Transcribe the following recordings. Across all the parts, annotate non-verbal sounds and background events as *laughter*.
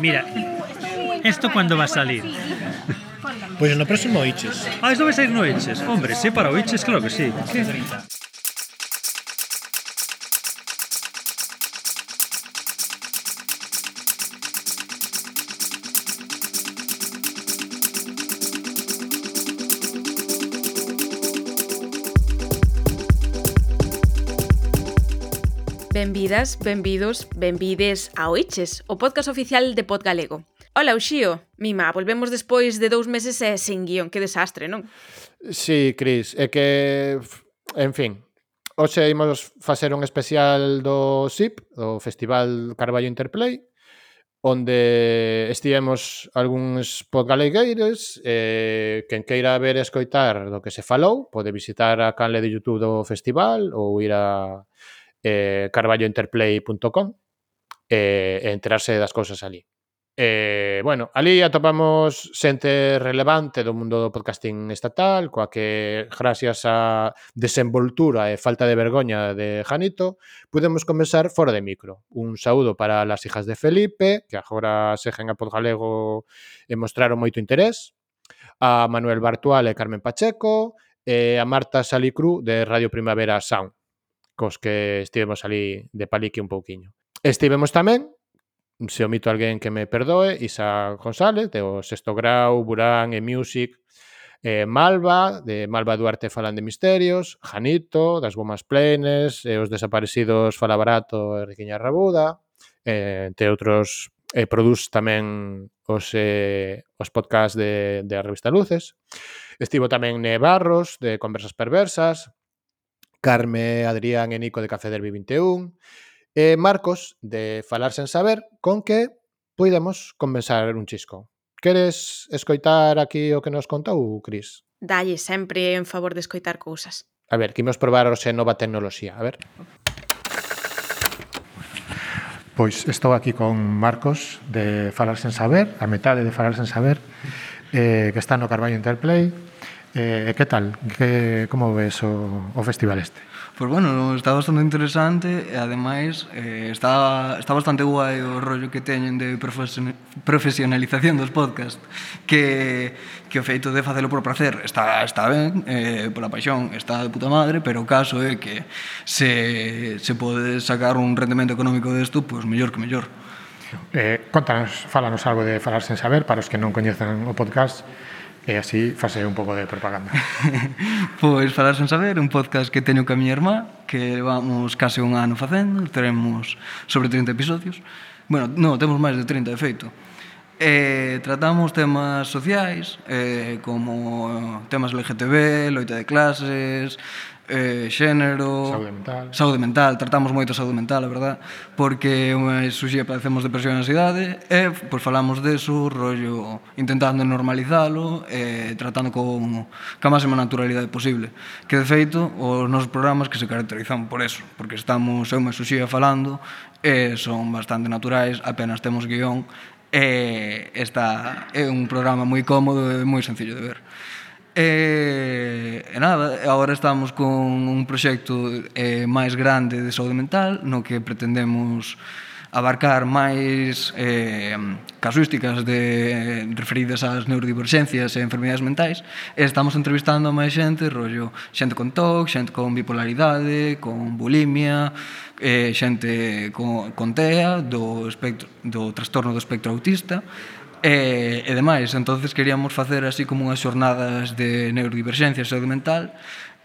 Mira, ¿esto cuándo va a salir? Pues en el próximo Iches. Ah, esto va a salir no Iches. Hombre, sí, para Iches, claro que sí. ¿Qué? Benvidas, benvidos, benvides a Oiches, o podcast oficial de Pod Galego. Ola, Uxío, mima, volvemos despois de dous meses e sen guión, que desastre, non? Sí, Cris, é que, en fin, hoxe imos facer un especial do SIP, do Festival Carballo Interplay, onde estivemos algúns podgalegueiros eh, quen queira ver e escoitar do que se falou pode visitar a canle de Youtube do festival ou ir a, eh, carballointerplay.com eh, e eh, enterarse das cousas ali. Eh, bueno, ali atopamos xente relevante do mundo do podcasting estatal, coa que, gracias á desenvoltura e falta de vergoña de Janito, podemos conversar fora de micro. Un saúdo para las hijas de Felipe, que agora segen a Podgalego e mostraron moito interés, a Manuel Bartual e Carmen Pacheco, e a Marta Salicru de Radio Primavera Sound cos que estivemos ali de palique un pouquiño. Estivemos tamén, se omito alguén que me perdoe, Isa González, de o Sexto Grau, Burán e Music, eh, Malva, de Malva Duarte falan de misterios, Janito, das Gomas Plenes, e os desaparecidos Fala Barato e Riquiña Rabuda, eh, entre outros eh, produz tamén os, eh, os podcast de, de a revista Luces. Estivo tamén Ne Barros, de Conversas Perversas, Carme, Adrián e Nico de Café Derby 21 e Marcos de Falar sen saber con que podemos compensar un chisco. Queres escoitar aquí o que nos contou, Cris? Dalle sempre en favor de escoitar cousas. A ver, que imos probar hoxe nova tecnoloxía. A ver. Pois estou aquí con Marcos de Falar sen saber, a metade de Falar sen saber, eh, que está no Carballo Interplay. Eh, que tal? Que, como ves o, o festival este? Pois pues bueno, está bastante interesante e ademais eh, está, está bastante guai o rollo que teñen de profesionalización dos podcast que, que o feito de facelo por placer está, está ben, eh, pola paixón está de puta madre, pero o caso é que se, se pode sacar un rendemento económico desto, pois pues mellor que mellor. Eh, contanos, falanos algo de Falar sen saber para os que non coñezan o podcast E así fase un pouco de propaganda. *laughs* pois falar sen saber, un podcast que teño ca miña irmá, que vamos case un ano facendo, teremos sobre 30 episodios. Bueno, non, temos máis de 30, de feito. Eh, tratamos temas sociais, eh, como temas LGTB, loita de clases, eh, xénero, saúde mental. saúde mental, tratamos moito saúde mental, a verdad, porque unha suxía padecemos depresión e ansiedade, e pois falamos deso, rollo intentando normalizalo, e tratando con ca máxima naturalidade posible. Que de feito, os nosos programas que se caracterizan por eso, porque estamos eu me suxía falando, e eh, son bastante naturais, apenas temos guión, e eh, está é un programa moi cómodo e moi sencillo de ver. E, e nada, agora estamos con un proxecto eh, máis grande de saúde mental no que pretendemos abarcar máis eh, casuísticas de, referidas ás neurodivergencias e enfermidades mentais. E estamos entrevistando a máis xente rollo xente con TOC, xente con bipolaridade con bulimia eh, xente con, con TEA do, espectro, do trastorno do espectro autista. E, e demais, entonces queríamos facer así como unhas xornadas de neurodiverxencia e saúde mental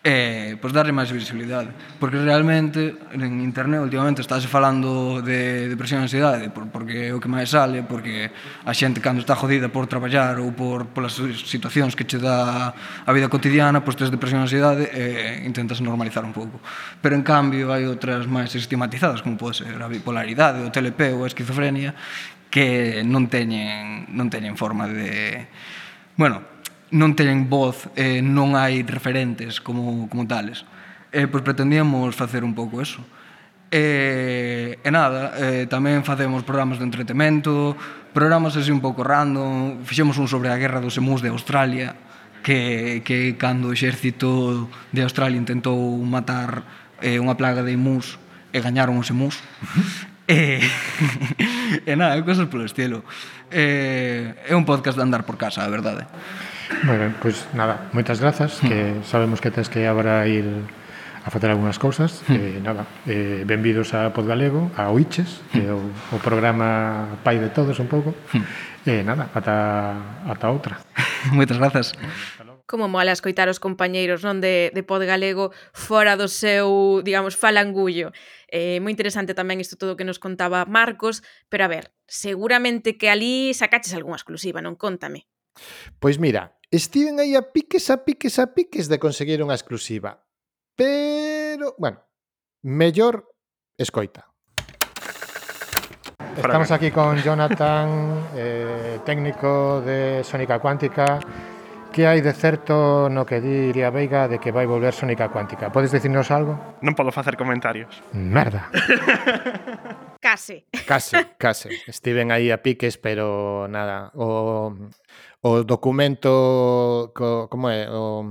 e pois darlle máis visibilidade, porque realmente en internet últimamente estáse falando de depresión e ansiedade, por, porque é o que máis sale, porque a xente cando está jodida por traballar ou por polas situacións que che dá a vida cotidiana, pois tes depresión e ansiedade e intentas normalizar un pouco. Pero en cambio hai outras máis estigmatizadas, como pode ser a bipolaridade, o TLP ou a esquizofrenia, que non teñen, non teñen forma de... Bueno, non teñen voz, eh, non hai referentes como, como tales. Eh, pois pretendíamos facer un pouco eso. E, eh, e nada, eh, tamén facemos programas de entretemento, programas así un pouco random, fixemos un sobre a guerra dos emus de Australia, que, que cando o exército de Australia intentou matar eh, unha plaga de emus, e gañaron os emus. E, eh, *laughs* e nada, cosas polo estilo. E, é un podcast de andar por casa, a verdade. Moi ben, pois nada, moitas grazas, que hmm. sabemos que tens que agora ir a facer algunhas cousas. E, eh, nada, eh, benvidos a Podgalego a Oiches, que é o, hmm. o programa pai de todos un pouco. E eh, nada, ata, ata outra. *laughs* Moitas grazas. Como mola escoitar os compañeiros non de, de Podgalego fora do seu, digamos, falangullo. Eh, moi interesante tamén isto todo que nos contaba Marcos, pero a ver, seguramente que ali sacaches algunha exclusiva, non? Contame. Pois mira, estiven aí a piques, a piques, a piques de conseguir unha exclusiva. Pero, bueno, mellor escoita. Estamos aquí con Jonathan, eh, técnico de Sónica Cuántica. Que hai de certo no que di Iria Veiga de que vai volver Sónica Cuántica? Podes dicirnos algo? Non podo facer comentarios. Merda. *laughs* case. Case, case. Estiven aí a piques, pero nada. O, o documento, co, como é? O,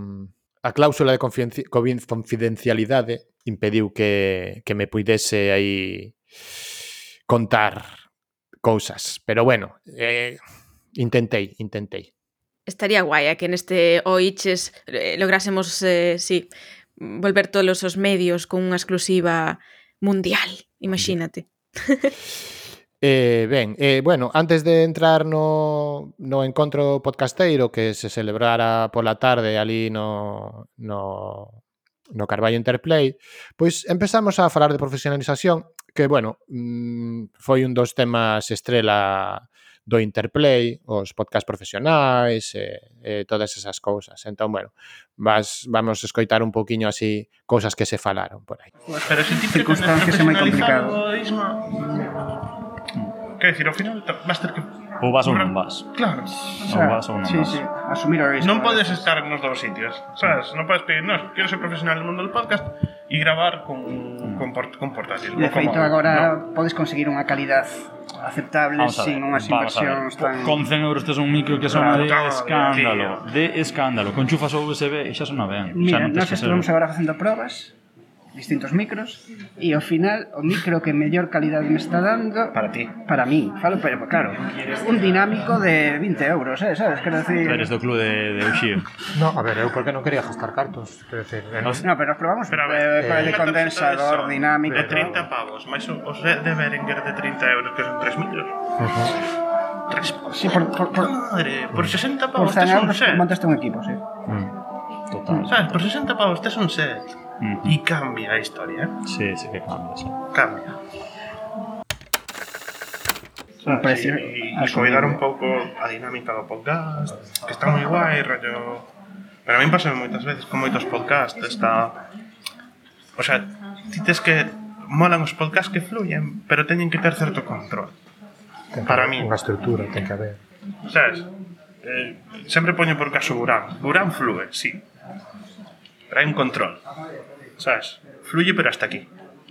a cláusula de confidencialidade impediu que, que me puidese aí contar cousas. Pero bueno, eh, intentei, intentei. Estaría guai a que neste Oiches eh, lográsemos, eh, sí, volver todos os medios con unha exclusiva mundial, imagínate. *laughs* Eh, ben, eh, bueno, antes de entrar no, no encontro podcasteiro que se celebrara pola tarde ali no, no, no Carballo Interplay, pois empezamos a falar de profesionalización, que, bueno, mm, foi un dos temas estrela do Interplay, os podcast profesionais, e, e todas esas cousas. Entón, bueno, vas, vamos escoitar un poquinho así cousas que se falaron por aí. Pero se ti circunstancias é moi complicado. Quer decir, ao final vas ter que Ou vas ou non vas. Claro. O sea, ou vas ou non sí, vas. Sí, asumir o risco. Non podes estar nos dous sitios, sabes? Non podes pedir, non, quero ser profesional no mundo do podcast e gravar con, mm. con, port con portátil. De feito, como, agora no. podes conseguir unha calidad aceptable sin unhas inversións tan... Con 100 euros tes un micro que sona de escándalo. De escándalo. Con chufas USB e xa sona ben. Mira, nós estuvemos agora facendo probas distintos micros e ao final o micro que mellor calidade me está dando para ti. para mí. Falo pero claro un dinámico de 20 euros eh, sabes? Quero decir tú eres do club de, de Uxío. No a ver eu porque non quería gastar cartos quero decir eh, en... no pero probamos pero, ver, eh, con eh, condensador son, dinámico de 30 pavos máis os de Behringer de 30 euros que son 3 micros. Uh -huh. Tres, sí, por, por, por, madre, por mm. 60 pavos por 100 euros montaste un equipo, sí. Mm total. Sabes, por 60 pavos tes un set uh -huh. e cambia a historia. Eh? Sí, sí que cambia, sí. Cambia. Sabes, Parece e, e cuidar un pouco a dinámica do podcast, que está moi guai, rollo... Pero a mí pasame moitas veces con moitos podcasts, está... O sea, ti tes que... Molan os podcasts que fluyen, pero teñen que ter certo control. Ten para mí. Unha estrutura, ten que haber. Sabes? Eh, sempre poño por caso Burán. Burán flúe, sí. Traen control. ¿Sabes? Fluye, pero hasta aquí.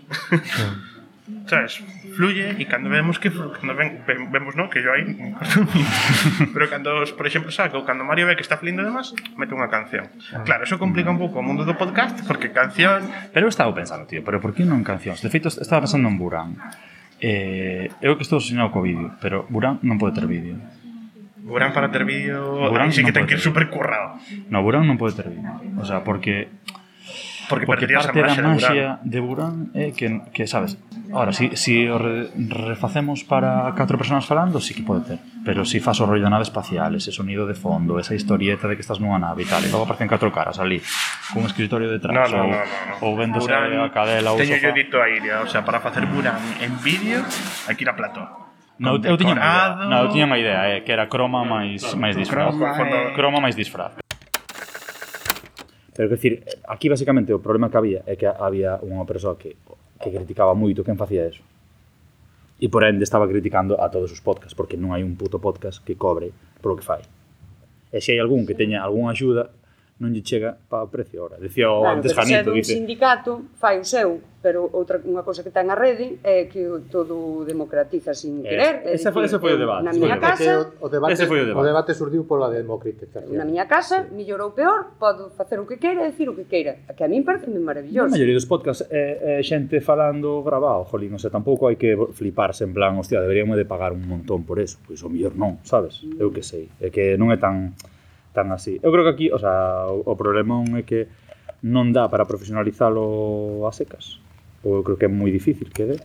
*laughs* ¿Sabes? Fluye y cando vemos que. cando ven, vemos, ¿no? Que yo aí *laughs* pero cando, por exemplo, saco, cando Mario ve que está fluyendo de más, mete unha canción. Claro, eso complica un pouco o mundo do podcast, porque canción. Pero eu estaba pensando, tío, pero por que non cancións? De feito, estaba pensando en Burán. Eh, eu que estou soñado co vídeo, pero Burán non pode ter vídeo. Burán para ter vídeo, sí que non ten que ir super currado. No, Burán non pode ter vídeo. O sea, porque Porque, Porque parte da maxia de Burán é que, que sabes, ahora, si, si o re, refacemos para catro personas falando, sí que pode ter. Pero si faz o rollo da nave espacial, ese sonido de fondo, esa historieta de que estás nunha nave e tal, e logo aparecen catro caras ali, cun escritorio detrás, No, no, ou, no, no, no. ou vendose Burán, a cadela ou Teño sofá. yo dito a Iria, o sea, para facer Burán en vídeo, hai que ir a plató. Non, eu tiña unha idea, non, eu tiña unha idea, eh, que era croma máis máis disfraz. Croma, eh. croma máis disfraz. Pero que decir, aquí basicamente o problema que había é que había unha persoa que, que criticaba moito quen facía eso. E por ende estaba criticando a todos os podcasts, porque non hai un puto podcast que cobre polo que fai. E se hai algún que teña algunha axuda, non lle chega para o precio ahora. Decía o claro, antes Janito, dice... un sindicato fai o seu, pero outra unha cousa que ten a rede é que todo democratiza sin eh, querer. Ese, foi, ese foi o debate. Na miña casa, o, o debate, ese foi o debate. O debate surdiu pola democratización. Na miña casa, sí. mellorou peor, podo facer o que queira e dicir o que queira, a que a min parece moi maravilloso. A maioría dos podcasts é, é xente falando grabado, jolín, o sea, tampouco hai que fliparse en plan, hostia, deberíamos de pagar un montón por eso, pois o mellor non, sabes? Mm. Eu que sei, é que non é tan tan así. Eu creo que aquí, o sea, o, o problemón é que non dá para profesionalizalo a secas. Ou eu creo que é moi difícil que dé.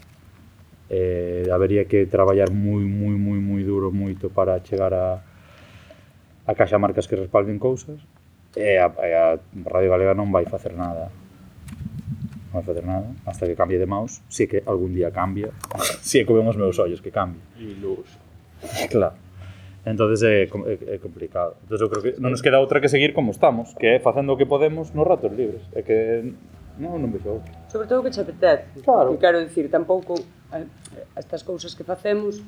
Eh, habería que traballar moi, moi, moi, moi duro, moito para chegar a, a caixa marcas que respalden cousas. E a, e a Radio Galega non vai facer nada non vai facer nada, hasta que cambie de mouse, si é que algún día cambia, *laughs* si é que ven os meus ollos que cambia. E luz. Claro entonces é, é, é complicado. Entonces eu creo que non nos queda outra que seguir como estamos, que é facendo o que podemos nos ratos libres. É que non, non vexo outra. Sobre todo que che apetece. Claro. Que quero dicir, tampouco estas cousas que facemos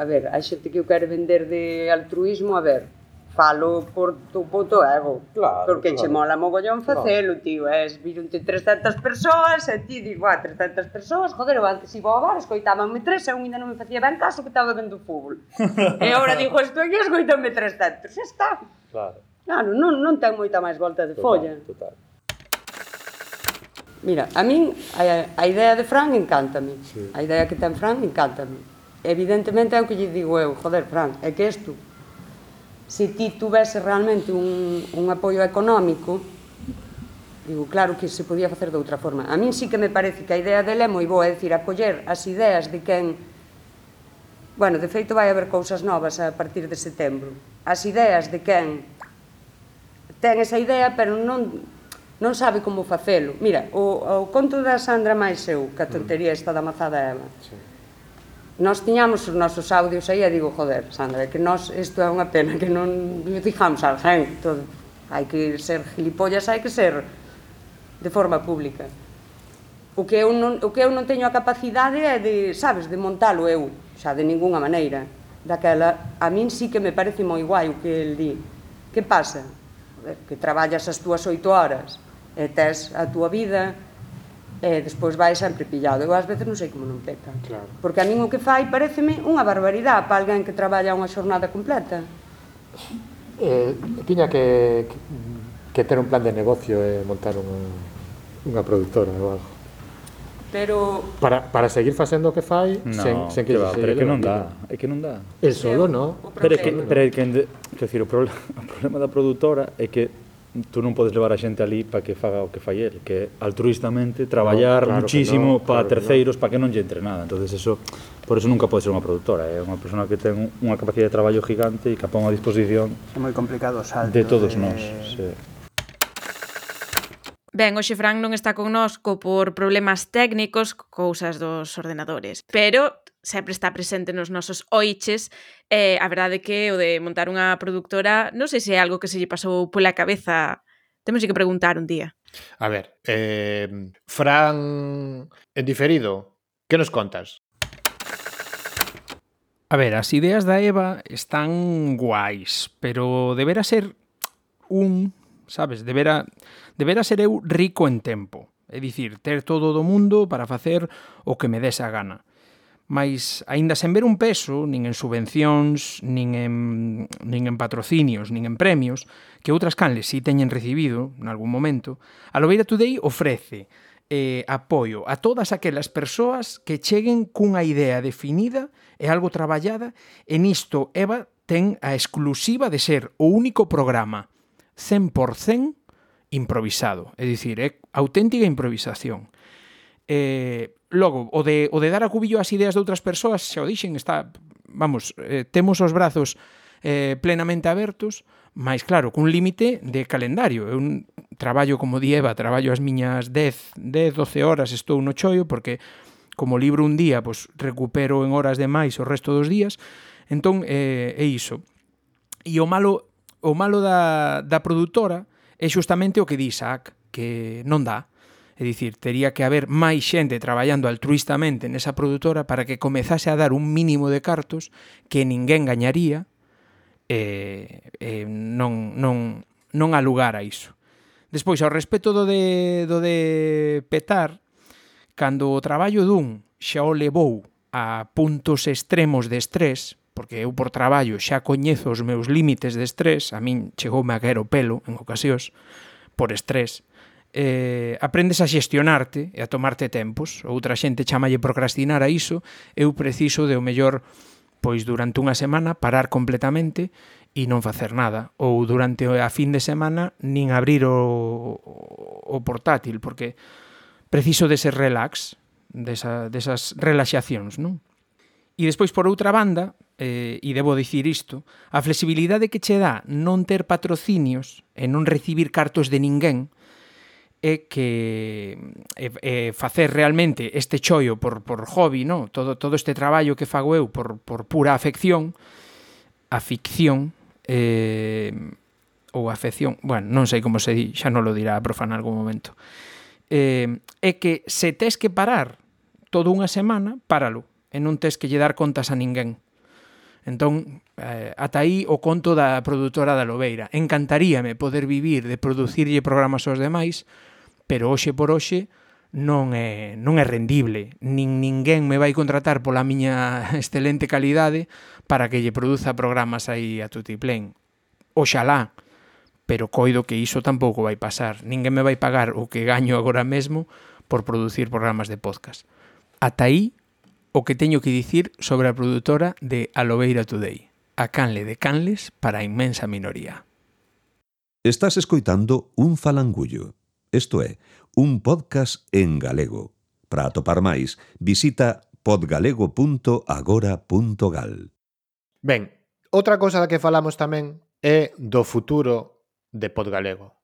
A ver, hai xente que o quere vender de altruismo, a ver, falo por tu puto ego. Claro, porque claro. che mola mogollón facelo, no. tío. Es, virunte 300 persoas e ti dis, guau, 300 persoas, joder, eu antes iba ao bar, escoitábanme tres e un ainda non me facía ben caso que estaba vendo fútbol. *laughs* e agora digo, estou aquí, escoitanme 300. Xa está. Claro. Claro, non, non ten moita máis volta de total, folla. Total. Mira, a min a, a idea de Fran encántame. Sí. A idea que ten Fran encántame. Evidentemente é o que lle digo eu, joder, Fran, é que és tú se ti tuvese realmente un, un apoio económico, digo, claro que se podía facer de outra forma. A min sí que me parece que a idea dele é moi boa, é dicir, acoller as ideas de quen Bueno, de feito vai haber cousas novas a partir de setembro. As ideas de quen ten esa idea, pero non non sabe como facelo. Mira, o, o conto da Sandra máis eu, que a tontería mm. está da mazada Eva. Sí Nós tiñamos os nosos audios aí e digo, joder, Sandra, que nós isto é unha pena que non digamos a alguén Todo. Hai que ser gilipollas, hai que ser de forma pública. O que eu non, o que eu non teño a capacidade é de, sabes, de montalo eu, xa de ningunha maneira. Daquela, a min sí que me parece moi guai o que el di. Que pasa? Que traballas as túas oito horas e tes a túa vida, e despois vai sempre pillado. Eu ás veces non sei como non peca. Claro. Porque a min o que fai pareceme unha barbaridade para alguén que traballa unha xornada completa. Eh, tiña que, que, que ter un plan de negocio e eh, montar unha, unha productora ou algo. Pero para, para seguir facendo o que fai, no, sen, sen que, que va, pero é que non dá, é que non dá. El solo no. Pero é que pero é que, que decir, o problema, *laughs* o problema da produtora é que tú non podes levar a xente ali para que faga o que fai el, que altruistamente traballar no, claro muchísimo no, para claro terceiros para que non lle entre nada. Entonces eso, por eso nunca pode ser unha produtora, é eh? unha persona que ten unha capacidade de traballo gigante e que a pon a disposición. É moi complicado o salto de todos de... nós. Sí. Ben, hoxe Fran non está connosco por problemas técnicos, cousas dos ordenadores, pero sempre está presente nos nosos oiches e eh, a verdade que o de montar unha productora non sei se é algo que se lle pasou pola cabeza temos que preguntar un día A ver, eh, Fran en diferido que nos contas? A ver, as ideas da Eva están guais, pero deberá ser un, sabes, deberá, deberá ser eu rico en tempo. É dicir, ter todo do mundo para facer o que me des a gana mas aínda sen ver un peso, nin en subvencións, nin en, nin en patrocinios, nin en premios, que outras canles si teñen recibido en algún momento, a Lobeira Today ofrece eh, apoio a todas aquelas persoas que cheguen cunha idea definida e algo traballada, e nisto Eva ten a exclusiva de ser o único programa 100% improvisado, é dicir, é auténtica improvisación. Eh, logo, o de, o de dar a cubillo as ideas de outras persoas, xa o dixen, está, vamos, eh, temos os brazos eh, plenamente abertos, máis claro, cun límite de calendario. Eu traballo como dieva, traballo as miñas 10, 10, 12 horas, estou no choio, porque como libro un día, pois recupero en horas de máis o resto dos días, entón eh, é iso. E o malo o malo da, da produtora é xustamente o que di Isaac, que non dá É dicir, tería que haber máis xente traballando altruistamente nesa produtora para que comezase a dar un mínimo de cartos que ninguén gañaría e, e non, non, non a lugar a iso. Despois, ao respecto do de, do de petar, cando o traballo dun xa o levou a puntos extremos de estrés, porque eu por traballo xa coñezo os meus límites de estrés, a min chegoume a caer o pelo en ocasións por estrés, eh, aprendes a xestionarte e a tomarte tempos. Outra xente chamalle procrastinar a iso. Eu preciso de o mellor pois durante unha semana parar completamente e non facer nada ou durante a fin de semana nin abrir o, o portátil porque preciso dese relax desa, desas relaxacións non? e despois por outra banda eh, e debo dicir isto a flexibilidade que che dá non ter patrocinios e non recibir cartos de ninguén é que é, é facer realmente este choio por, por hobby, no? todo, todo este traballo que fago eu por, por pura afección, a ficción, eh, ou afección, bueno, non sei como se di, xa non lo dirá a profa en algún momento, eh, é que se tes que parar toda unha semana, páralo, e non tes que lle dar contas a ninguén. Entón, eh, ata aí o conto da produtora da Lobeira. Encantaríame poder vivir de producirlle programas aos demais, pero hoxe por hoxe non é, non é rendible, nin ninguén me vai contratar pola miña *laughs* excelente calidade para que lle produza programas aí a Tutiplén. Oxalá, pero coido que iso tampouco vai pasar. Ninguén me vai pagar o que gaño agora mesmo por producir programas de podcast. Ata aí o que teño que dicir sobre a produtora de Aloveira Today, a canle de canles para a inmensa minoría. Estás escoitando un falangullo isto é, un podcast en galego. Para atopar máis, visita podgalego.agora.gal. Ben, outra cousa da que falamos tamén é do futuro de Podgalego.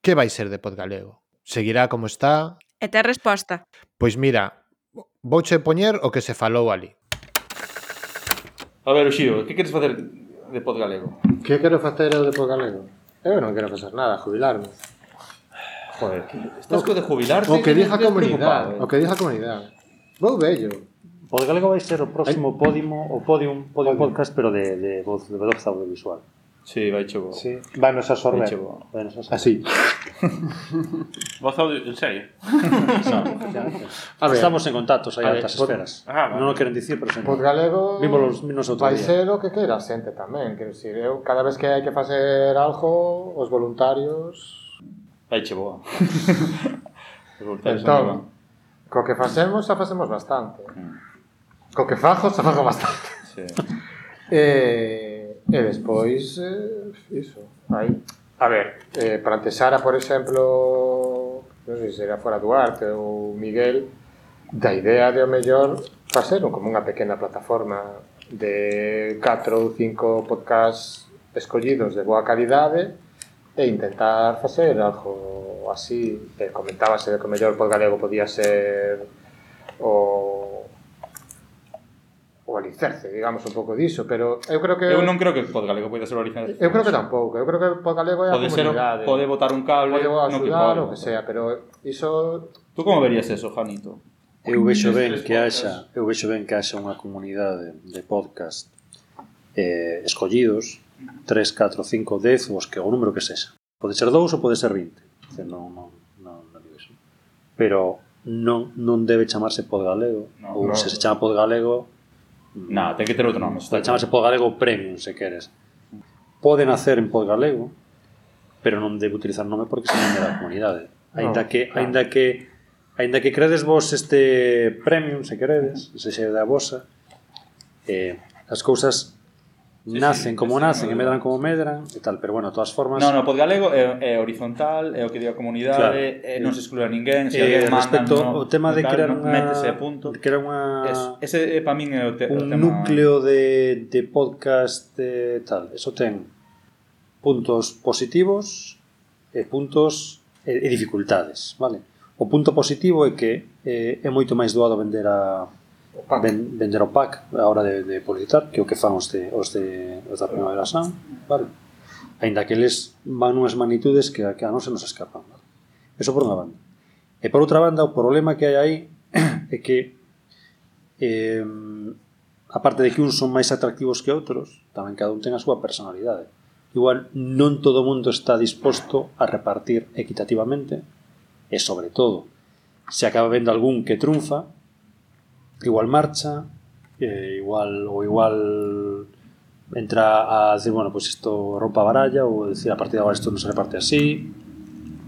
Que vai ser de Podgalego? Seguirá como está? E te resposta. Pois mira, vouche poñer o que se falou ali. A ver, Oxío, que queres facer de Podgalego? Que quero facer de Podgalego? Eu non quero facer nada, jubilarme. Joder, estás co de jubilarte. O que dija comunidade, o ¿eh? que dija comunidade. Vou bello. O de galego vai ser o próximo pódimo, o podium, podium, podium. podcast, pero de, de voz, de voz audiovisual. Sí, vai chego. Sí. Vai nos absorber. Vai chego. Vai nos absorber. Así. *laughs* voz audio, en serio? no, *laughs* Estamos en contactos aí altas esferas. Ah, vale. Non o queren dicir, pero sempre. Por galego Vímolos, outro vai día. ser o que queira xente tamén. Quero dicir, eu cada vez que hai que facer algo, os voluntarios Vai che boa. *laughs* entón, co que facemos, xa facemos bastante. Co que fajo, xa fago bastante. Sí. *laughs* eh, e despois, eh, iso, aí. A ver, eh, para antesara, por exemplo, non sei se era fora Duarte ou Miguel, da idea de o mellor facer como unha pequena plataforma de 4 ou 5 podcasts escollidos de boa calidade e intentar facer algo así que comentábase eh, de que o mellor por galego podía ser o o alicerce, digamos, un pouco diso, pero eu creo que... Eu non creo que o podgalego poida ser o alicerce. Eu creo que tampouco, eu creo que o podgalego é a pode comunidade. Ser, pode botar un cable, pode no que pode, o que sea, pero iso... Tú como verías eso, Janito? Eu vexo ben que haxa, eu vexo ben que haxa unha comunidade de podcast eh, escollidos 3, 4, 5, 10, os que, o número que sexa. Pode ser 2 ou pode ser 20. Non, non, non, non digo iso. Pero non, non debe chamarse pod galego. No, ou no, se se chama pod galego... Mm, Na, ten que ter outro nome. Pode chamarse pod galego premium, se queres. Pode nacer en pod galego, pero non debe utilizar nome porque se nome da comunidade. Ainda no, que, claro. ainda que Ainda que credes vos este premium, se queredes, se xe da vosa, eh, as cousas Sí, nacen sí, como nacen e medran como medran e tal, pero bueno, de todas formas No, no, pod galego é, é horizontal, é o que di a comunidade, claro. é, non se exclúe a ninguén, se eh, manda, respecto no, ao tema de tal, crear unha métese a punto. De crear unha es, ese é para min é o, te, un o tema núcleo de, de podcast de, tal, eso ten puntos positivos e puntos e, e dificultades, vale? O punto positivo é que eh, é moito máis doado vender a opac. Ven, vender o pack a hora de, de publicitar, que é o que fan os, de, os, de, os da Primavera Sound, vale? Ainda que eles van unhas magnitudes que a, que a non se nos escapan. Vale? Eso por unha banda. E por outra banda, o problema que hai aí *clears throat* é que eh, aparte de que uns son máis atractivos que outros, tamén cada un ten a súa personalidade. Igual non todo o mundo está disposto a repartir equitativamente e, sobre todo, se acaba vendo algún que trunfa igual marcha, eh, igual o igual entra a decir, bueno, pues isto rompa a baralla ou decir a partir de agora isto non se reparte así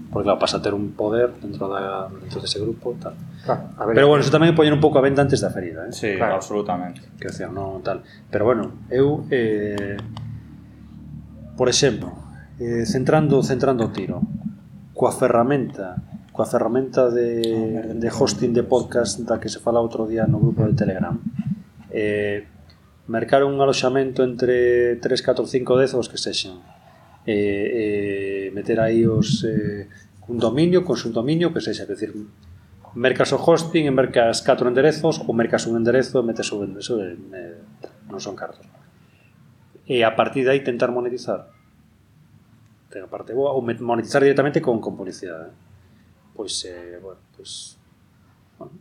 porque claro, pasa a ter un poder dentro, da, dentro dese de grupo tal. Claro, a ver, pero bueno, eh, iso tamén poñer un pouco a venda antes da ferida eh? sí, claro. absolutamente que decir, non tal pero bueno, eu eh, por exemplo eh, centrando centrando o tiro coa ferramenta coa ferramenta de, de hosting de podcast da que se fala outro día no grupo de Telegram. Eh, mercar un aloxamento entre 3, 4, 5, 10 os que sexan. Eh, eh, meter aí os eh, un dominio, con subdominio, que sexa, é dicir, mercas o hosting e mercas 4 enderezos ou mercas un enderezo e metes o enderezo e, eh, non son cartos. E a partir de aí tentar monetizar. Ten a parte boa ou monetizar directamente con, con publicidade. Eh? pois, eh, bueno, pois, bueno.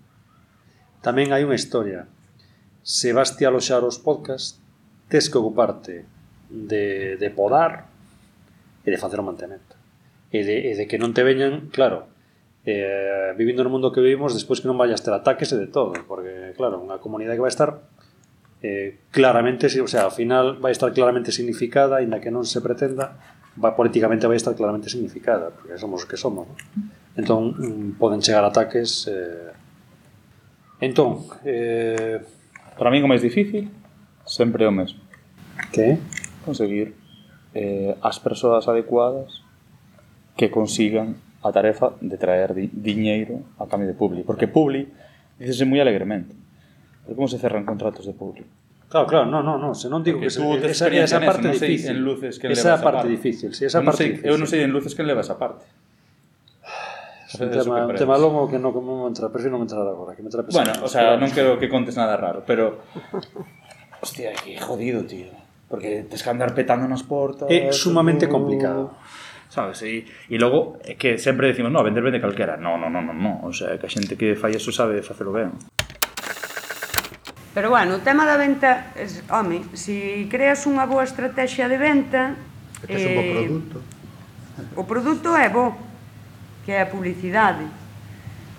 Tamén hai unha historia. Se vas te aloxar os podcast, tes que ocuparte de, de podar e de facer o mantemento. E de, e de que non te veñan, claro, eh, vivindo no mundo que vivimos, despois que non vayas ter ataques e de todo, porque, claro, unha comunidade que vai estar eh, claramente, o sea, ao final vai estar claramente significada, ainda que non se pretenda, va, políticamente vai estar claramente significada, porque somos o que somos, non? entón mm, poden chegar ataques eh... entón eh... para mí o máis difícil sempre é o mesmo que? conseguir eh, as persoas adecuadas que consigan a tarefa de traer di diñeiro a cambio de Publi. Porque Publi, dícese moi alegremente, pero como se cerran contratos de Publi? Claro, claro, no, no, no, se non digo Porque que se, esa, esa parte nese, difícil. En luces que esa parte, parte difícil, si esa eu parte sei, difícil. Eu non sei en luces que leva esa parte. É un tema, un tema longo que non como entrar, prefiro non entrar agora, que me trapes. Bueno, o sea, non quero que contes nada raro, pero hostia, que jodido, tío. Porque tes que andar petando nas portas. É sumamente tú... complicado. Sabes, e, e logo é que sempre decimos, no, vender vende calquera. No, no, no, no, no. O sea, que a xente que fai eso sabe facelo ben. Pero bueno, o tema da venta, es, home, se si creas unha boa estrategia de venta, que eh, un bo eh, produto. O produto é bo, que é a publicidade.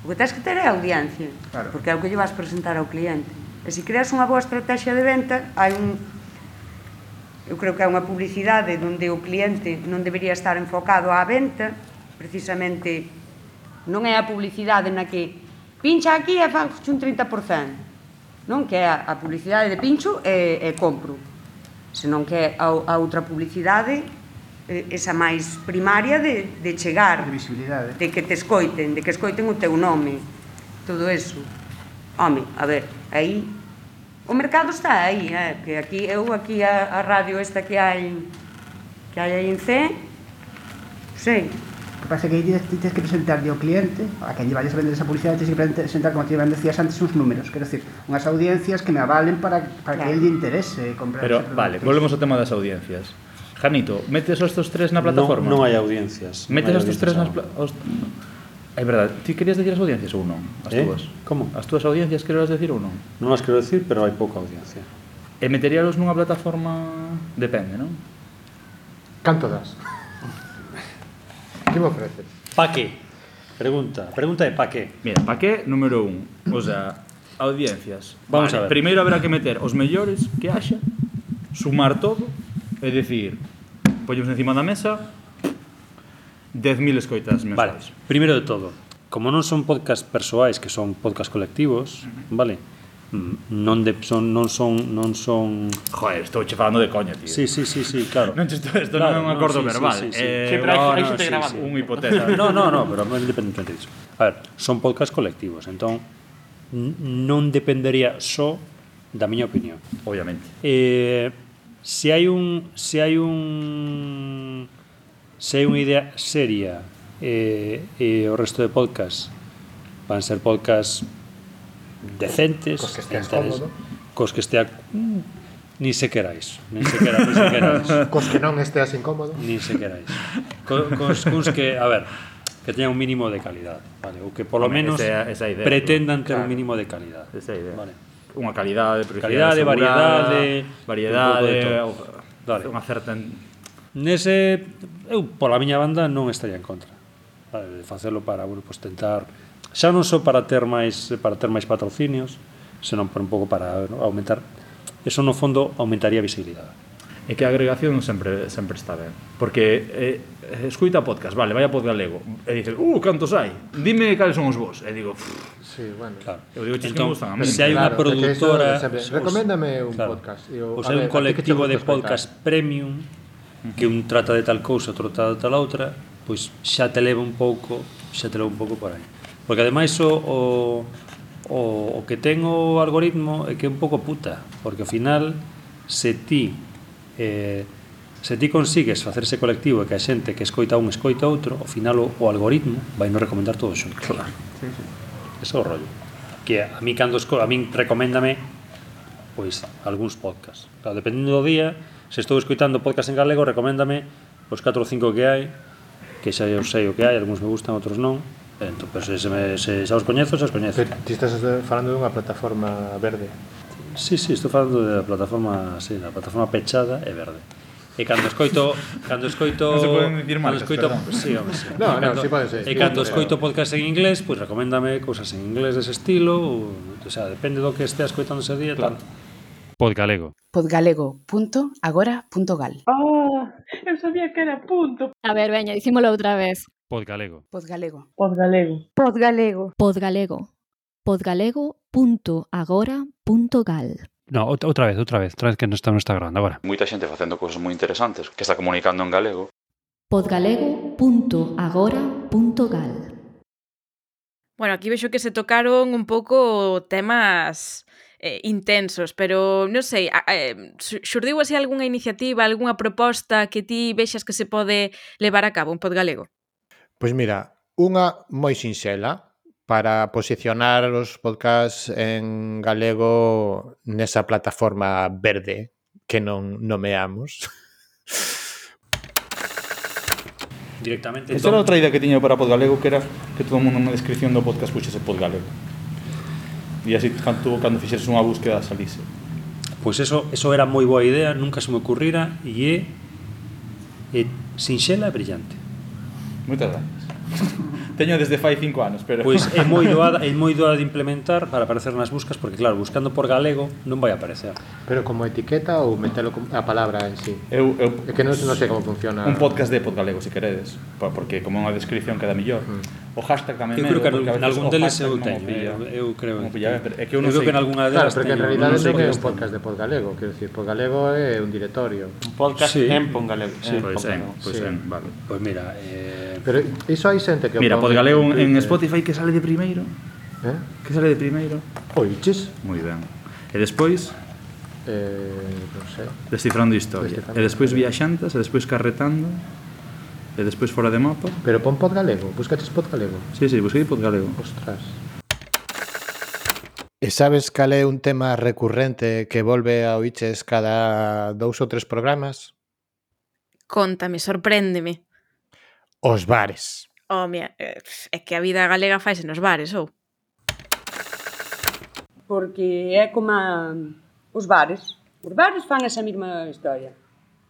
O que tens que ter é a audiencia, claro. porque é o que lle vas presentar ao cliente. E se creas unha boa estrategia de venta, hai un eu creo que é unha publicidade onde o cliente non debería estar enfocado á venta, precisamente non é a publicidade na que pincha aquí e fan un 30%. Non que é a publicidade de pincho e, e compro, senón que é a, a outra publicidade Eh, esa máis primaria de, de chegar de visibilidade de que te escoiten, de que escoiten o teu nome todo eso home, a ver, aí o mercado está aí eh? que aquí eu aquí a, a radio esta que hai que hai aí en C sei O que pasa é que aí tens que presentarlle ao cliente, a quen lle vayas a vender esa publicidade, tens que presentar, como te decías antes, uns números, quero decir, unhas audiencias que me avalen para, para claro. que ele lle interese comprar Pero, vale, volvemos ao tema das audiencias. Janito, metes os tres na plataforma? Non, non hai audiencias. Metes non hai tres nas... Pla... Os... É verdade, ti querías decir as audiencias ou non? As eh? túas? Como? As túas audiencias querías decir ou non? Non as quero decir, pero hai pouca audiencia. E meteríalos nunha plataforma... Depende, non? Canto das? que me ofreces? Pa que? Pregunta, pregunta é pa que? Mira, pa que, número un. O sea, audiencias. Vamos vale, a ver. Primeiro haberá que meter os mellores que haxa, sumar todo É dicir, poñemos encima da mesa 10.000 escoitas mensuais. Vale, primeiro de todo, como non son podcast persoais, que son podcast colectivos, uh -huh. vale, mm, non de, son non son non son Joder, estou che falando de coña, tío. Sí, sí, sí, sí, claro. non isto isto claro, non é un acordo no, sí, verbal. Sí, sí, sí. Eh, sí, pero no, hai xente no, grabando. Sí, sí. Un hipotesa. *laughs* no, no, no, pero non independentemente disso. A ver, son podcast colectivos, entón non dependería só da miña opinión. Obviamente. Eh, se hai un se hai un se hai unha idea seria e, eh, e eh, o resto de podcast van ser podcast decentes, cos que esteas cómodo, cos que estea mm, ni se querais, ni se querais, ni se querais. *laughs* cos que non esteas incómodo, ni se querais. Cos, cos, cos que, a ver, que teñan un mínimo de calidad, vale, ou que polo menos esa, esa idea, pretendan ter claro. un mínimo de calidad. Esa idea. Vale unha calidade, calidade, variedade, variedade, un unha certa Nese eu pola miña banda non estaría en contra. Vale, de facelo para, bueno, pues, tentar xa non só para ter máis para ter máis patrocinios, senón por un pouco para bueno, aumentar. Eso no fondo aumentaría a visibilidade e que a agregación sempre sempre está ben. Porque eh, escuita podcast, vale, vai a podcast galego, e dices, "Uh, cantos hai? Dime cales son os vos." E digo, sí, bueno. Claro. Eu digo, "Chis entón, gustan a mí." Se hai unha claro, produtora, os, recoméndame un claro, podcast. Eu, pois hai un colectivo de podcast premium que un trata de tal cousa, outro trata de tal outra, pois xa te leva un pouco, xa te leva un pouco por aí. Porque ademais o, o o, o que ten o algoritmo é que é un pouco puta, porque ao final se ti eh, se ti consigues facerse colectivo e que a xente que escoita un escoita outro, ao final o, o algoritmo vai non recomendar todo xunto. Claro. Sí, sí. Ese é o rollo. Que a mí cando a min recoméndame pois algúns podcast. Claro, dependendo do día, se estou escoitando podcast en galego, recoméndame os 4 ou 5 que hai, que xa eu sei o que hai, algúns me gustan, outros non. Eh, entón, pero se, se, me, se xa os coñezo, xa os coñezo. Pero ti estás eh, falando dunha plataforma verde. Sí, sí, estou falando da plataforma, sí, da plataforma pechada e verde. E cando escoito, cando escoito, *laughs* non se poden dicir marcas, escoito, perdón. sí, home, sí. No, e cando, sí pode ser. E cando escoito podcast en inglés, pois pues, recoméndame cousas en inglés dese estilo, ou, o sea, depende do que esteas escoitando ese día, claro. tal. Podgalego. Podgalego.agora.gal. Oh, ah, eu sabía que era punto. A ver, veña, dicímolo outra vez. Podgalego. Podgalego. Podgalego. Podgalego. Podgalego podgalego.agora.gal No, outra vez, outra vez, outra vez que non está, non está grande agora. Moita xente facendo cousas moi interesantes que está comunicando en galego. podgalego.agora.gal Bueno, aquí vexo que se tocaron un pouco temas eh, intensos, pero non sei, eh, xurdiu así algunha iniciativa, algunha proposta que ti vexas que se pode levar a cabo un Podgalego? Pois mira, unha moi sinxela, para posicionar os podcasts en galego nesa plataforma verde que non nomeamos. Directamente. Esta era outra idea que tiña para Podgalego que era que todo mundo na descripción do podcast puxese Podgalego. E así tú, cando fixeres unha búsqueda salise. Pois eso, eso era moi boa idea, nunca se me ocurrira e é, é sinxela e brillante. Moitas gracias. *laughs* teño desde fai 5 anos, pero Pois é moi *laughs* doada, é moi doada de implementar para aparecer nas buscas porque claro, buscando por galego non vai aparecer. Pero como etiqueta ou metelo a palabra en sí. Eu, eu é que non, non sei como funciona. Un podcast de podgalego se queredes, porque como unha descripción queda mellor. Mm. O hashtag tamén eu creo que en algún deles eu teño, eh, eu, eu creo. Pilla, é que eu non eu creo que en algunha delas Claro, porque en realidad non sei que é un podcast de podgalego, quero dicir, podgalego é un directorio. Un podcast sí. en podgalego. Sí, pois pues, en, pois pues, en, vale. Pois mira, eh Pero iso hai xente que... Mira, Podgaleo en, en eh, Spotify que sale de primeiro. Eh? Que sale de primeiro. Oiches? Moi ben. E despois... Eh, non sei. Descifrando historia. Descifrando. E despois viaxantas, e despois carretando, e despois fora de mapa. Pero pon pod galego, buscaches pod galego. Sí, sí, busquei pod galego. Ostras. E sabes cal é un tema recurrente que volve a Oiches cada dous ou tres programas? Contame, sorpréndeme. Os bares. Oh, oh, eh, é que a vida galega faise nos bares, ou? Porque é como a... os bares. Os bares fan esa mesma historia.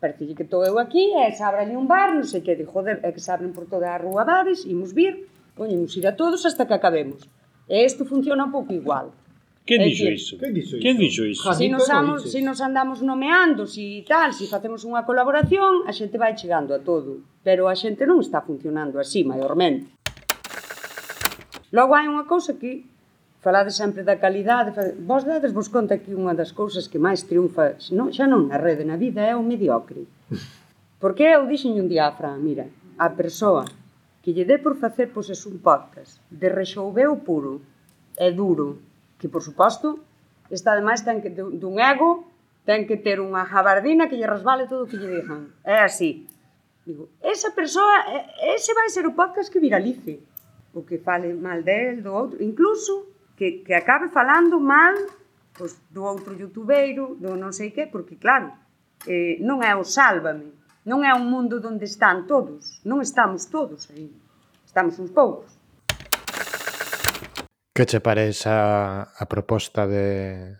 Parece que estou eu aquí e se abre ali un bar, non sei que, de joder, é que se abren por toda a rúa bares, imos vir, poñemos ir a todos hasta que acabemos. E isto funciona un pouco igual. Quen dixo iso? Quen dixo iso? Quen dixo iso? Se si nos, amos, se si nos andamos nomeando, si tal, si facemos unha colaboración, a xente vai chegando a todo. Pero a xente non está funcionando así, maiormente. Logo hai unha cousa que falade sempre da calidade, vos dades vos conta que unha das cousas que máis triunfa, non, xa non na rede, na vida, é o mediocre. *laughs* Porque eu dixen un día a Fran, mira, a persoa que lle dé por facer, pois, un podcast de rexouveu puro, é duro, que por suposto, esta ademais ten que, dun ego, ten que ter unha jabardina que lle resbale todo o que lle dixan. É así. Digo, esa persoa, ese vai ser o podcast que viralice. O que fale mal del, do outro, incluso que, que acabe falando mal pois, do outro youtubeiro, do non sei que, porque claro, eh, non é o sálvame, non é un mundo onde están todos, non estamos todos aí, estamos uns poucos. Que che parece a, a proposta de,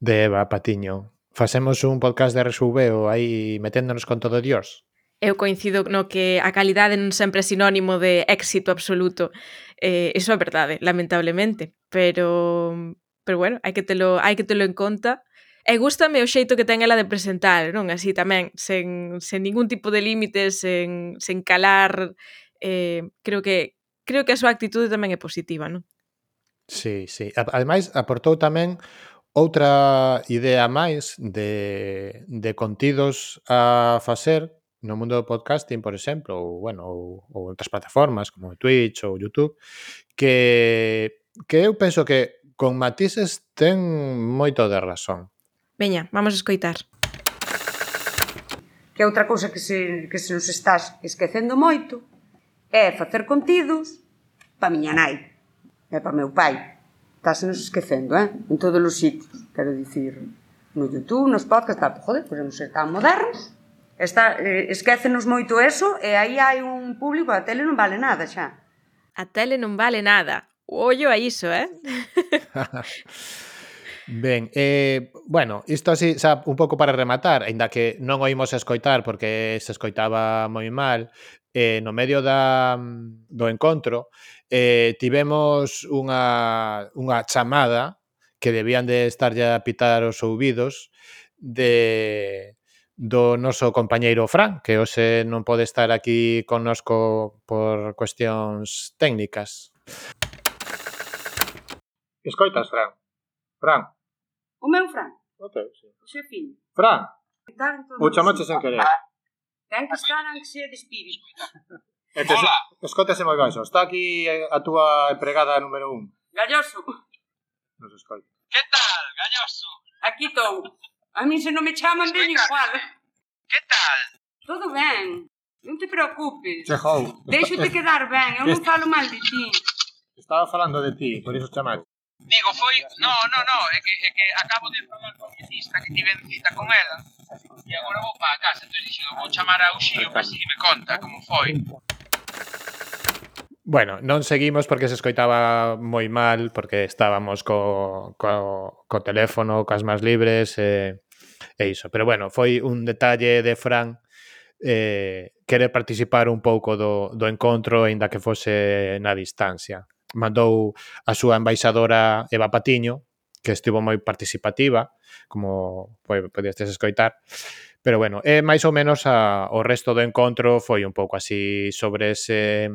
de Eva Patiño? Facemos un podcast de resubeo aí meténdonos con todo Dios? Eu coincido no que a calidade non sempre é sinónimo de éxito absoluto. Eh, iso é verdade, lamentablemente. Pero, pero bueno, hai que telo, hai que telo en conta. E gustame o xeito que ten ela de presentar, non? Así tamén, sen, sen ningún tipo de límites, sen, sen calar. Eh, creo que creo que a súa actitude tamén é positiva, non? Sí, sí. Ademais, aportou tamén outra idea máis de, de contidos a facer no mundo do podcasting, por exemplo, ou, bueno, ou, ou outras plataformas como Twitch ou YouTube, que, que eu penso que con matices ten moito de razón. Veña, vamos a escoitar. Que outra cousa que se, que se nos estás esquecendo moito é facer contidos pa miña nai e para meu pai. Estáse nos esquecendo, eh? en todos os sitios, quero dicir, no Youtube, nos podcasts, tal, joder, pois podemos ser tan modernos, Está, eh, esquecenos moito eso e aí hai un público, a tele non vale nada xa. A tele non vale nada. Ollo a iso, eh? *laughs* Ben, eh, bueno, isto así, xa, un pouco para rematar, aínda que non oímos escoitar porque se escoitaba moi mal, eh, no medio da, mm, do encontro eh, tivemos unha, unha chamada que debían de estarlle a pitar os ouvidos de do noso compañeiro Fran, que hoxe non pode estar aquí connosco por cuestións técnicas. Escoitas, Fran? Fran? O meu Fran? O teu, sí. O xefín. Fran? O chamache sen querer. Ten que estar en ansia de espírito. Entonces, Hola. Escótase moi baixo. Está aquí a túa empregada número un. Galloso. Nos escoita. Que tal, Galloso? Aquí estou. A mí se non me chaman de igual. Que tal? Todo ben. Non te preocupes. Chejou. Deixote quedar ben. Eu non falo mal de ti. Estaba falando de ti, por iso chamar. Digo, foi... No, no, no, é que, é que acabo de falar con Metista, que tive cita con ela, e agora vou para casa, entón dixo, vou chamar a Uxío para si me conta como foi. Bueno, non seguimos porque se escoitaba moi mal, porque estábamos co, co, co teléfono, cas más libres e, e iso. Pero bueno, foi un detalle de Fran eh, querer participar un pouco do, do encontro, aínda que fose na distancia mandou a súa embaixadora Eva Patiño, que estivo moi participativa, como pode, podestes escoitar. Pero bueno, é máis ou menos a, o resto do encontro foi un pouco así sobre ese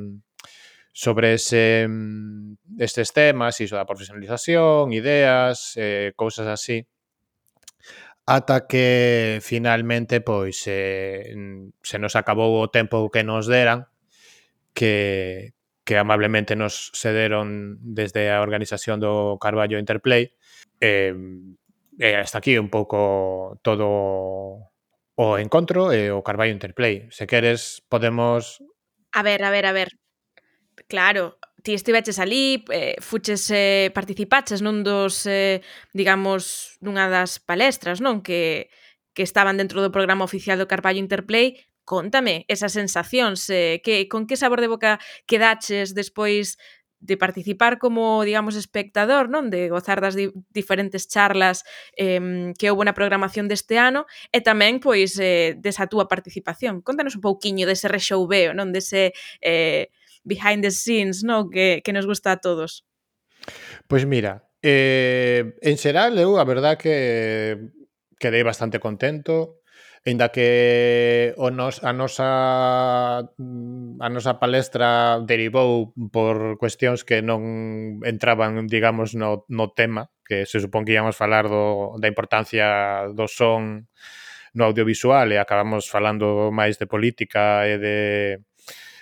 sobre ese, estes temas, iso da profesionalización, ideas, eh, cousas así ata que finalmente pois eh, se nos acabou o tempo que nos deran que, que amablemente nos cederon desde a organización do Carballo Interplay. Eh, eh, hasta aquí un pouco todo o encontro e eh, o Carballo Interplay. Se queres, podemos... A ver, a ver, a ver. Claro, ti estiveches ali, eh, fuches eh, participaches nun dos, eh, digamos, nunha das palestras, non? Que, que estaban dentro do programa oficial do Carballo Interplay contame esas sensacións, eh, que, con que sabor de boca quedaches despois de participar como, digamos, espectador, non? De gozar das di diferentes charlas eh, que houve na programación deste ano e tamén, pois, eh, desa túa participación. Contanos un pouquiño dese rexoubeo, non? Dese eh, behind the scenes, non? Que, que nos gusta a todos. Pois mira, eh, en xeral, eu a verdad que quedei bastante contento Ainda que o nos, a nosa mm, a nosa palestra derivou por cuestións que non entraban, digamos, no, no tema, que se supón que íamos falar do, da importancia do son no audiovisual e acabamos falando máis de política e de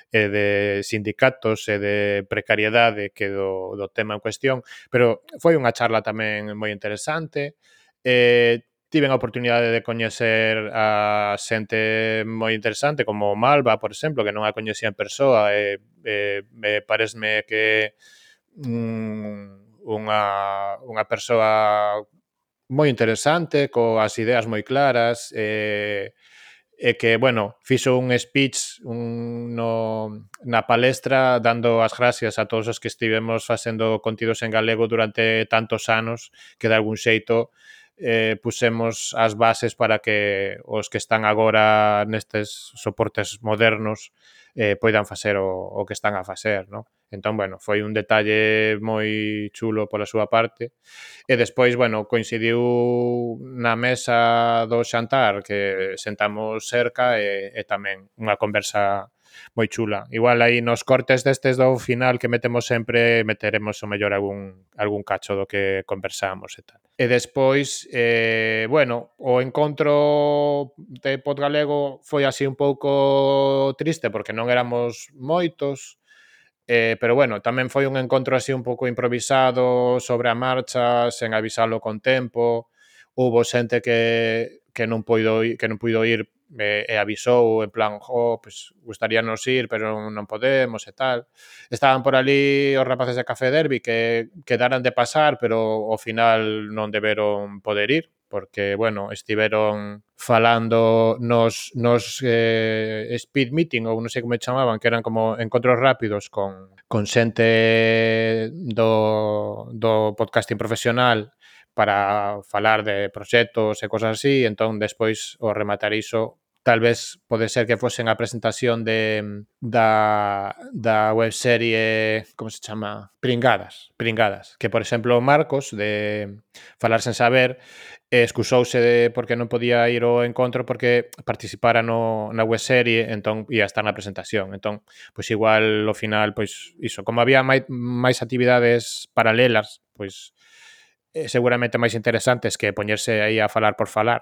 e de sindicatos e de precariedade que do, do tema en cuestión, pero foi unha charla tamén moi interesante. Eh, tiven a oportunidade de coñecer a xente moi interesante, como Malva, por exemplo, que non a coñecía en persoa, e, e, e paresme que mm, unha, unha persoa moi interesante, coas ideas moi claras, e, e que, bueno, fixo un speech un, no, na palestra dando as gracias a todos os que estivemos facendo contidos en galego durante tantos anos que de algún xeito eh, pusemos as bases para que os que están agora nestes soportes modernos eh, poidan facer o, o que están a facer, non? Entón, bueno, foi un detalle moi chulo pola súa parte. E despois, bueno, coincidiu na mesa do xantar que sentamos cerca e, e tamén unha conversa moi chula. Igual aí nos cortes destes do final que metemos sempre meteremos o mellor algún algún cacho do que conversamos e tal. E despois, eh, bueno, o encontro de Podgalego foi así un pouco triste porque non éramos moitos, Eh, pero bueno, tamén foi un encontro así un pouco improvisado, sobre a marcha, sen avisalo con tempo. Hubo xente que, que non puido ir, que non puido ir e, e eh, avisou en plan, jo, pues, gustaríanos ir, pero non podemos e tal. Estaban por ali os rapaces de Café Derby que quedaran de pasar, pero ao final non deberon poder ir porque, bueno, estiveron falando nos, nos eh, speed meeting ou non sei como chamaban, que eran como encontros rápidos con, con xente do, do podcasting profesional para falar de proxectos e cosas así, entón despois o rematar iso tal vez pode ser que fosen a presentación de da, da webserie como se chama? Pringadas, Pringadas, que por exemplo Marcos de Falar sen saber excusouse de porque non podía ir ao encontro porque participara no, na webserie, entón ia estar na presentación. Entón, pois igual ao final, pois iso, como había mai, máis actividades paralelas, pois eh, seguramente máis interesantes que poñerse aí a falar por falar.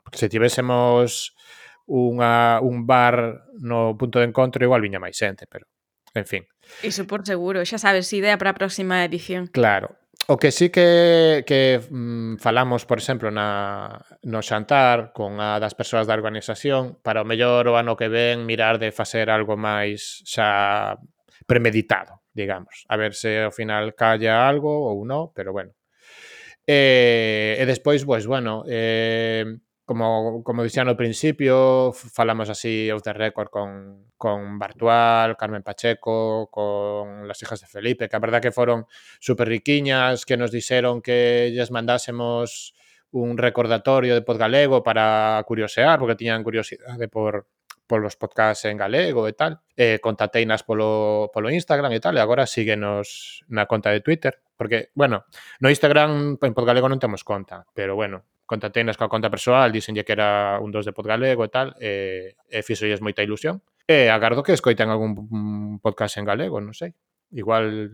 Porque se tivésemos unha, un bar no punto de encontro, igual viña máis xente, pero, en fin. Iso por seguro, xa sabes, idea para a próxima edición. Claro. O que sí que, que mm, falamos, por exemplo, na, no xantar con a das persoas da organización, para o mellor o ano que ven mirar de facer algo máis xa premeditado, digamos. A ver se ao final calla algo ou non, pero bueno, E, e despois, pois, bueno, eh, como, como dixía no principio, falamos así off the record con, con Bartual, Carmen Pacheco, con las hijas de Felipe, que a verdad que foron super riquiñas, que nos dixeron que lles mandásemos un recordatorio de Podgalego para curiosear, porque tiñan curiosidade por, polos podcasts en galego e tal. Eh, contateinas polo, polo Instagram e tal, e agora síguenos na conta de Twitter, porque, bueno, no Instagram en Podgalego non temos conta, pero bueno, contateinas coa conta persoal, dixenlle que era un dos de Podgalego e tal, e, e fixolles moita ilusión. E agardo que escoiten algún podcast en galego, non sei. Igual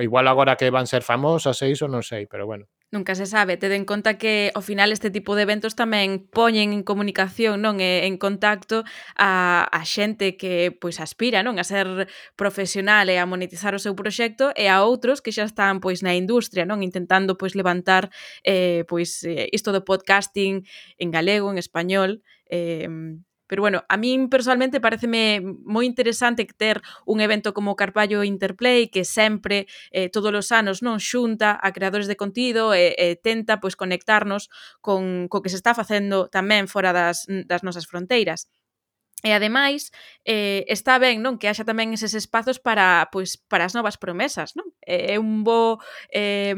igual agora que van ser famosas e iso, non sei, pero bueno. Nunca se sabe, tede en conta que ao final este tipo de eventos tamén poñen en comunicación, non, e en contacto a, a xente que pois aspira, non, a ser profesional e a monetizar o seu proxecto e a outros que xa están pois na industria, non, intentando pois levantar eh pois eh, isto do podcasting en galego, en español, eh Pero bueno, a min personalmente pareceme moi interesante ter un evento como o Carballo Interplay que sempre, eh, todos os anos, non xunta a creadores de contido e, e tenta pois conectarnos con co que se está facendo tamén fora das, das nosas fronteiras. E ademais, eh, está ben non que haxa tamén eses espazos para pois para as novas promesas, non? Eh, é un bo eh,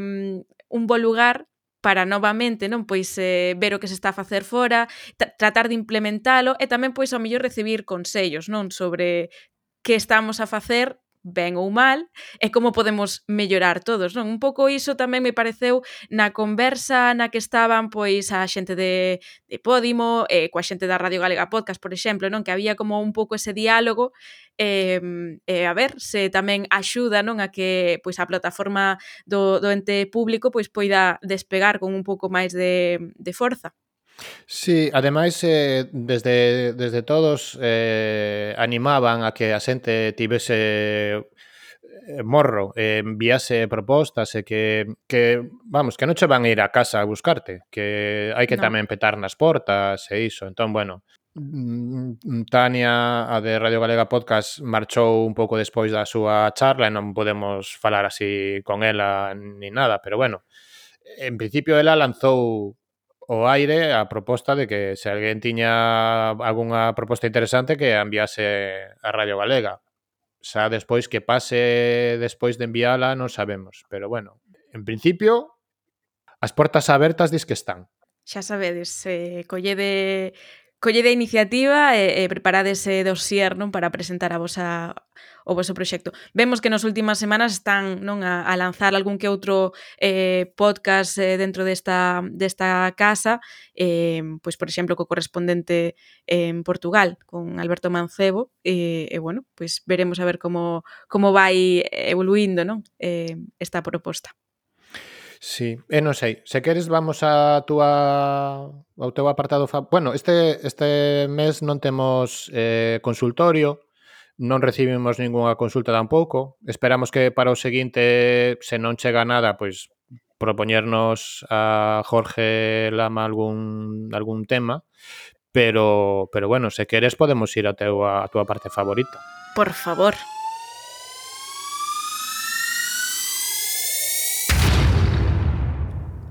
un bo lugar para novamente non pois eh, ver o que se está a facer fora, tra tratar de implementalo e tamén pois ao mellor recibir consellos, non, sobre que estamos a facer ben ou mal, e como podemos mellorar todos, non? Un pouco iso tamén me pareceu na conversa na que estaban pois a xente de, de Podimo, eh, coa xente da Radio Galega Podcast, por exemplo, non? Que había como un pouco ese diálogo eh, eh, a ver se tamén axuda non a que pois a plataforma do, do ente público pois poida despegar con un pouco máis de, de forza. Sí, ademais eh, desde, desde todos eh, animaban a que a xente tivese eh, morro, eh, enviase propostas e que, que, vamos, que non che van a ir a casa a buscarte, que hai que no. tamén petar nas portas e iso. Entón, bueno, mm, Tania, a de Radio Galega Podcast, marchou un pouco despois da súa charla e non podemos falar así con ela ni nada, pero bueno, en principio ela lanzou o aire a proposta de que se alguén tiña algunha proposta interesante que a enviase a Radio Galega. Xa despois que pase despois de enviala non sabemos, pero bueno, en principio as portas abertas dis que están. Xa sabedes, eh, collede collede a iniciativa e, e preparade ese dosier non para presentar a vosa o vosso proxecto. Vemos que nas últimas semanas están non a, a lanzar algún que outro eh, podcast eh, dentro desta, desta casa, eh, pois, por exemplo, co correspondente en Portugal, con Alberto Mancebo, e, eh, eh, bueno, pois veremos a ver como, como vai evoluindo non? Eh, esta proposta. Sí, e non sei, se queres vamos a túa ao teu apartado, fa... bueno, este este mes non temos eh consultorio, non recibimos ningunha consulta tampouco. Esperamos que para o seguinte, se non chega nada, pois propoñernos a Jorge Lama algún, algún tema, pero, pero bueno, se queres podemos ir a teu, a túa parte favorita. Por favor.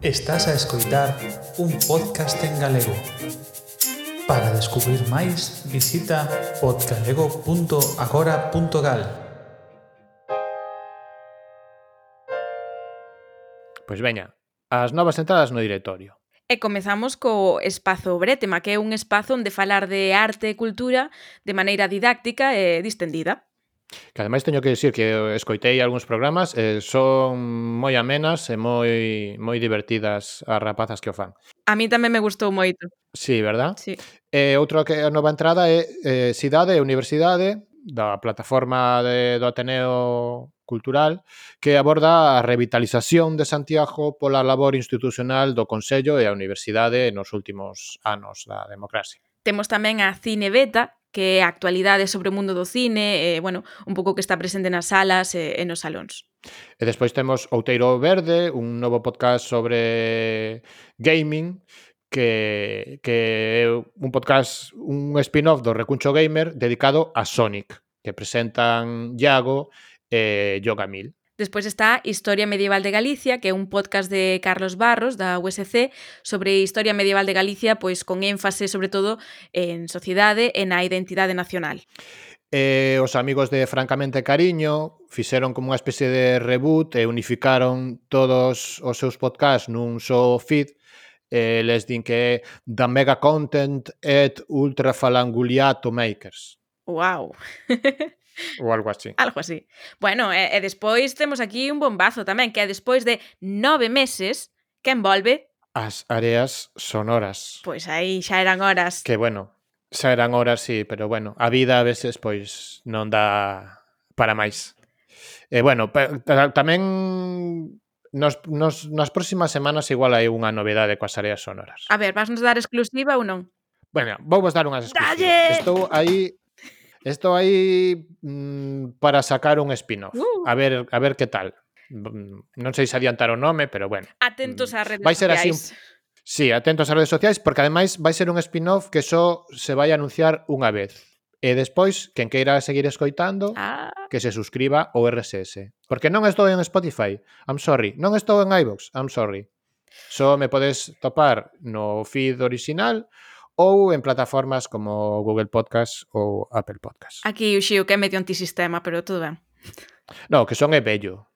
Estás a escoitar un podcast en galego. Para descubrir máis, visita podgalego.agora.gal. Pois veña, as novas entradas no directorio. E comezamos co Espazo Bretema, que é un espazo onde falar de arte e cultura de maneira didáctica e distendida. Que ademais teño que dicir que escoitei algúns programas, eh, son moi amenas e moi moi divertidas as rapazas que o fan. A mí tamén me gustou moito. Sí, verdad? Sí. E eh, outra que a nova entrada é eh, Cidade e Universidade da plataforma de, do Ateneo Cultural que aborda a revitalización de Santiago pola labor institucional do Consello e a Universidade nos últimos anos da democracia. Temos tamén a Cinebeta, que é a actualidade sobre o mundo do cine, e, bueno, un pouco que está presente nas salas e, e nos salóns. E despois temos Outeiro Verde, un novo podcast sobre gaming, que, que é un podcast, un spin-off do Recuncho Gamer dedicado a Sonic, que presentan Iago e Yoga Mil. Despois está Historia Medieval de Galicia, que é un podcast de Carlos Barros, da USC, sobre historia medieval de Galicia, pois con énfase sobre todo en sociedade e na identidade nacional. E eh, os amigos de Francamente Cariño fixeron como unha especie de reboot e unificaron todos os seus podcasts nun só feed e eh, les din que é da mega content et ultra falanguliato makers. Wow. *laughs* *laughs* Ou algo así. Algo así. Bueno, e, e despois temos aquí un bombazo tamén, que é despois de nove meses que envolve... As áreas sonoras. Pois aí xa eran horas. Que bueno, xa eran horas, sí, pero bueno, a vida a veces pois non dá para máis. E bueno, tamén nos, nos, nas próximas semanas igual hai unha novedade coas áreas sonoras. A ver, vas nos dar exclusiva ou non? Bueno, vou vos dar unhas exclusivas. ¡Dalle! Estou aí Esto aí mmm, para sacar un spin-off. Uh. A ver, a ver que tal. Mm, non sei se adiantar o nome, pero bueno. Atentos ás mm, redes vai ser sociais. Así, sí, atentos ás redes sociais, porque ademais vai ser un spin-off que só se vai anunciar unha vez. E despois, quen queira seguir escoitando, ah. que se suscriba ao RSS. Porque non estou en Spotify, I'm sorry. Non estou en iVoox, I'm sorry. Só so me podes topar no feed original ou en plataformas como Google Podcast ou Apple Podcast. Aquí o Xiu que é medio antisistema, pero todo ben. No, que son é bello.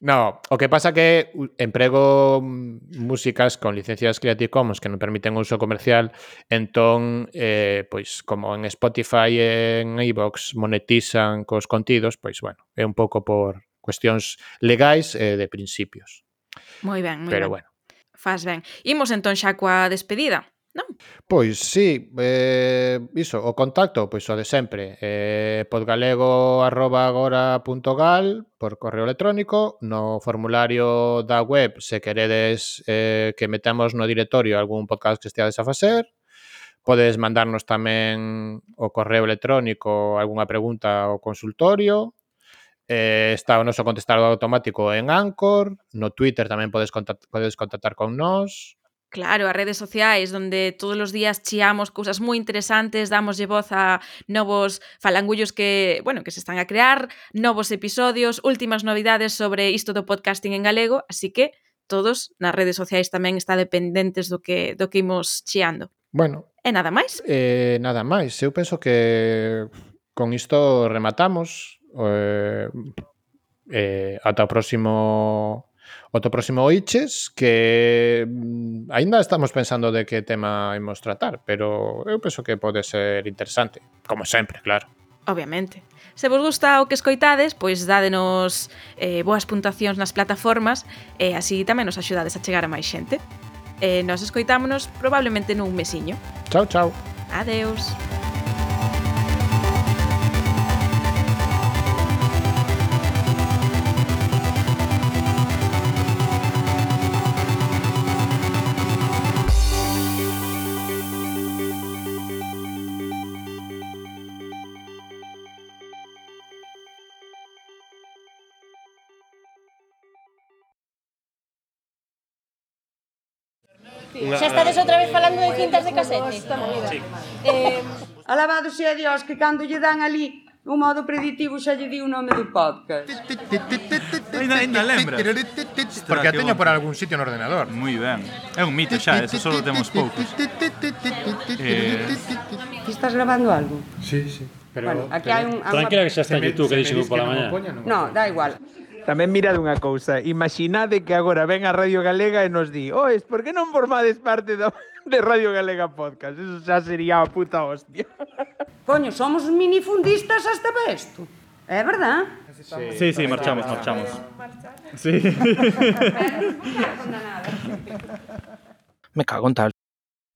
No, o que pasa que emprego mm, músicas con licencias Creative Commons que non permiten uso comercial, entón, eh, pois, como en Spotify e en iVoox monetizan cos contidos, pois, bueno, é un pouco por cuestións legais eh, de principios. Moi ben, moi Pero ben. bueno. Faz ben. Imos entón xa coa despedida non? Pois sí, eh, iso, o contacto, pois o de sempre, eh, podgalego.agora.gal por correo electrónico, no formulario da web se queredes eh, que metamos no directorio algún podcast que esteades a facer, podes mandarnos tamén o correo electrónico algunha pregunta ao consultorio, Eh, está o noso contestador automático en Anchor, no Twitter tamén podes contactar, podes contactar con nós. Claro, as redes sociais onde todos os días chiamos cousas moi interesantes, damoslle voz a novos falangullos que, bueno, que se están a crear, novos episodios, últimas novidades sobre isto do podcasting en galego, así que todos nas redes sociais tamén está dependentes do que do que imos chiando. Bueno. E nada máis? Eh, nada máis. Eu penso que con isto rematamos eh, eh, ata o próximo ata próximo Oiches que mm, aínda estamos pensando de que tema imos tratar, pero eu penso que pode ser interesante, como sempre, claro. Obviamente. Se vos gusta o que escoitades, pois dádenos eh, boas puntuacións nas plataformas e así tamén nos axudades a chegar a máis xente. Eh, nos escoitámonos probablemente nun mesiño. Chao, chao. Adeus. Unha... Xa estades outra vez falando de cintas de casete. Sí. Eh... Alabado sea Dios que cando lle dan ali un modo preditivo xa lle di o nome do podcast. Ainda, ainda lembra. Porque a teño por algún sitio no ordenador. Moi ben. É un mito xa, eso só temos poucos. Eh... Estás grabando algo? Sí, sí. Pero, bueno, aquí pero... hai un... Tranquila que xa está en Youtube que dixen pola mañá. No, da igual. Tamén mirade unha cousa, imaginade que agora ven a Radio Galega e nos di Ois, por que non formades parte do, *laughs* de Radio Galega Podcast? Eso xa sería a puta hostia. *laughs* Coño, somos minifundistas hasta vesto. É verdad? Sí, sí marchamos, marchamos. Sí. *laughs* Me cago en tal.